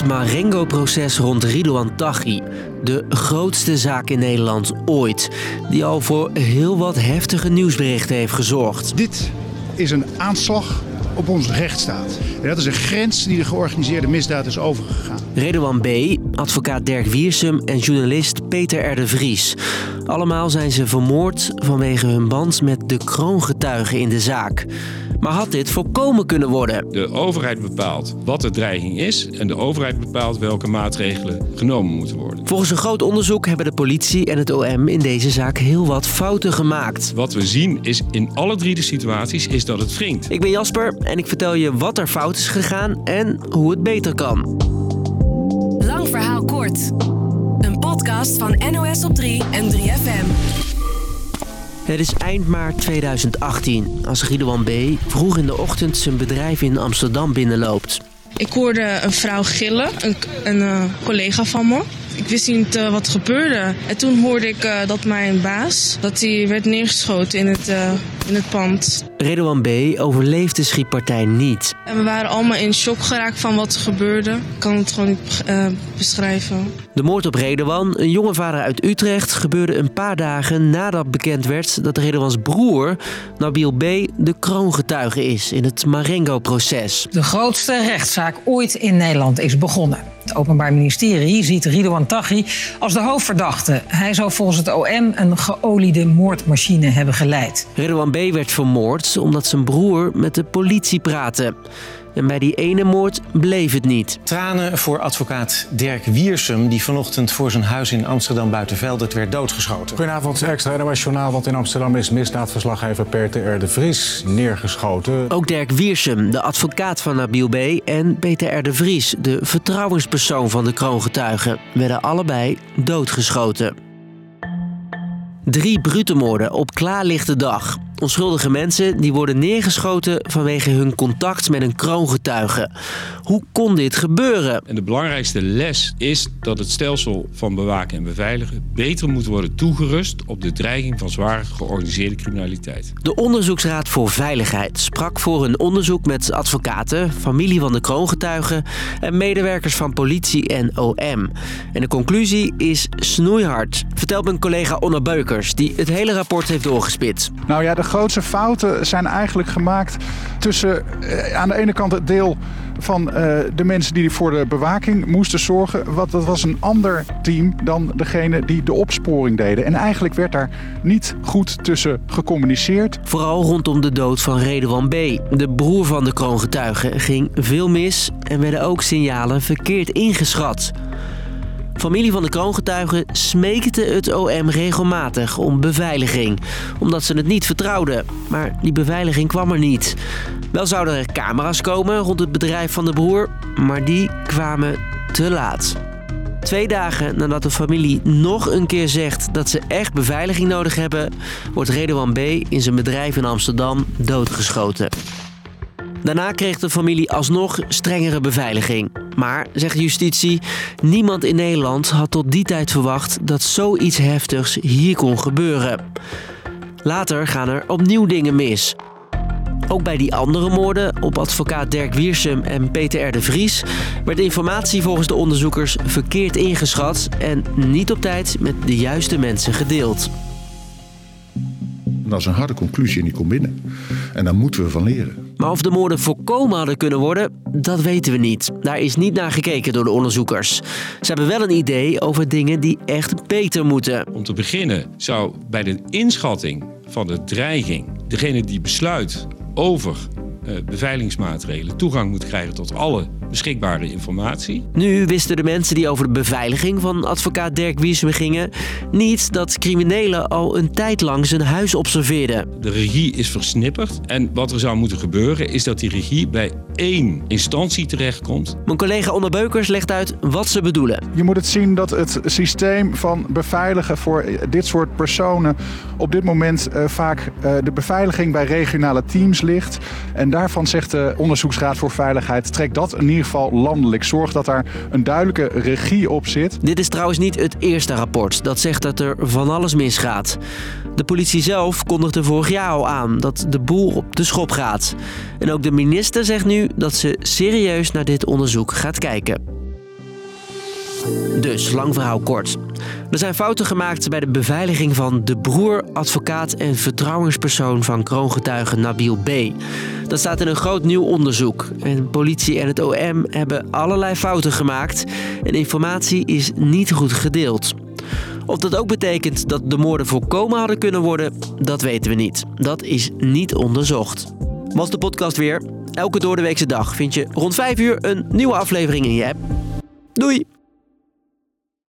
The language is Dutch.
het Marengo-proces rond Ridouan Taghi. De grootste zaak in Nederland ooit. Die al voor heel wat heftige nieuwsberichten heeft gezorgd. Dit is een aanslag op onze rechtsstaat. En dat is een grens die de georganiseerde misdaad is overgegaan. Redouan B., advocaat Dirk Wiersum en journalist Peter R. de Vries. Allemaal zijn ze vermoord vanwege hun band met de kroongetuigen in de zaak. Maar had dit voorkomen kunnen worden? De overheid bepaalt wat de dreiging is en de overheid bepaalt welke maatregelen genomen moeten worden. Volgens een groot onderzoek hebben de politie en het OM in deze zaak heel wat fouten gemaakt. Wat we zien is in alle drie de situaties is dat het wringt. Ik ben Jasper en ik vertel je wat er fout is gegaan en hoe het beter kan. Lang verhaal kort. Een podcast van NOS op 3 en 3FM. Het is eind maart 2018 als Ridouan B. vroeg in de ochtend zijn bedrijf in Amsterdam binnenloopt. Ik hoorde een vrouw gillen, een, een eh, collega van me. Ik wist niet uh, wat gebeurde. En toen hoorde ik uh, dat mijn baas dat hij werd neergeschoten in het, in het pand. Redouan B. overleeft de schietpartij niet. En we waren allemaal in shock geraakt van wat er gebeurde. Ik kan het gewoon niet beschrijven. De moord op Redouan, een jonge vader uit Utrecht, gebeurde een paar dagen nadat bekend werd dat Redouans broer, Nabil B., de kroongetuige is in het Marengo-proces. De grootste rechtszaak ooit in Nederland is begonnen. Het Openbaar Ministerie ziet Ridouan Taghi als de hoofdverdachte. Hij zou volgens het OM een geoliede moordmachine hebben geleid. Ridouan B. werd vermoord omdat zijn broer met de politie praatte. En bij die ene moord bleef het niet. Tranen voor advocaat Dirk Wiersum, die vanochtend voor zijn huis in Amsterdam Buitenveldert werd doodgeschoten. Goedenavond, extra NOS Journaal, want in Amsterdam is misdaadverslaggever Peter R. de Vries neergeschoten. Ook Dirk Wiersum, de advocaat van Nabil B. en Peter R. de Vries, de vertrouwenspersoon van de kroongetuigen, werden allebei doodgeschoten. Drie brute moorden op klaarlichte dag. Onschuldige mensen die worden neergeschoten vanwege hun contact met een kroongetuige. Hoe kon dit gebeuren? En de belangrijkste les is dat het stelsel van bewaken en beveiligen beter moet worden toegerust op de dreiging van zware georganiseerde criminaliteit. De Onderzoeksraad voor Veiligheid sprak voor een onderzoek met advocaten, familie van de kroongetuigen en medewerkers van politie en OM. En de conclusie is snoeihard, vertelt mijn collega Onno Beukers, die het hele rapport heeft doorgespit. Nou ja, de grootste fouten zijn eigenlijk gemaakt tussen eh, aan de ene kant het deel van eh, de mensen die voor de bewaking moesten zorgen. Wat, dat was een ander team dan degene die de opsporing deden. En eigenlijk werd daar niet goed tussen gecommuniceerd. Vooral rondom de dood van Redouan B. De broer van de kroongetuige ging veel mis en werden ook signalen verkeerd ingeschat. Familie van de kroongetuigen smeekte het OM regelmatig om beveiliging, omdat ze het niet vertrouwden. Maar die beveiliging kwam er niet. Wel zouden er camera's komen rond het bedrijf van de broer, maar die kwamen te laat. Twee dagen nadat de familie nog een keer zegt dat ze echt beveiliging nodig hebben, wordt Redouan B. in zijn bedrijf in Amsterdam doodgeschoten. Daarna kreeg de familie alsnog strengere beveiliging. Maar, zegt justitie, niemand in Nederland had tot die tijd verwacht dat zoiets heftigs hier kon gebeuren. Later gaan er opnieuw dingen mis. Ook bij die andere moorden op advocaat Dirk Wiersum en Peter R. de Vries werd informatie volgens de onderzoekers verkeerd ingeschat en niet op tijd met de juiste mensen gedeeld. Dat is een harde conclusie en die komt binnen. En daar moeten we van leren. Maar of de moorden voorkomen hadden kunnen worden, dat weten we niet. Daar is niet naar gekeken door de onderzoekers. Ze hebben wel een idee over dingen die echt beter moeten. Om te beginnen zou bij de inschatting van de dreiging degene die besluit over uh, beveiligingsmaatregelen toegang moet krijgen tot alle beschikbare informatie. Nu wisten de mensen die over de beveiliging van advocaat Dirk Wiesem gingen niet dat criminelen al een tijd lang zijn huis observeerden. De regie is versnipperd en wat er zou moeten gebeuren is dat die regie bij één instantie terechtkomt. Mijn collega Onderbeukers legt uit wat ze bedoelen. Je moet het zien dat het systeem van beveiligen voor dit soort personen op dit moment uh, vaak uh, de beveiliging bij regionale teams ligt. En daarvan zegt de Onderzoeksraad voor Veiligheid, trek dat in ieder geval landelijk. Zorg dat daar een duidelijke regie op zit. Dit is trouwens niet het eerste rapport dat zegt dat er van alles misgaat. De politie zelf kondigde vorig jaar al aan dat de boel op de schop gaat. En ook de minister zegt nu dat ze serieus naar dit onderzoek gaat kijken. Dus, lang verhaal kort. Er zijn fouten gemaakt bij de beveiliging van de broer, advocaat en vertrouwenspersoon van kroongetuige Nabil B. Dat staat in een groot nieuw onderzoek. En politie en het OM hebben allerlei fouten gemaakt en informatie is niet goed gedeeld. Of dat ook betekent dat de moorden voorkomen hadden kunnen worden, dat weten we niet. Dat is niet onderzocht. Was de podcast weer? Elke doordeweekse dag vind je rond 5 uur een nieuwe aflevering in je app. Doei!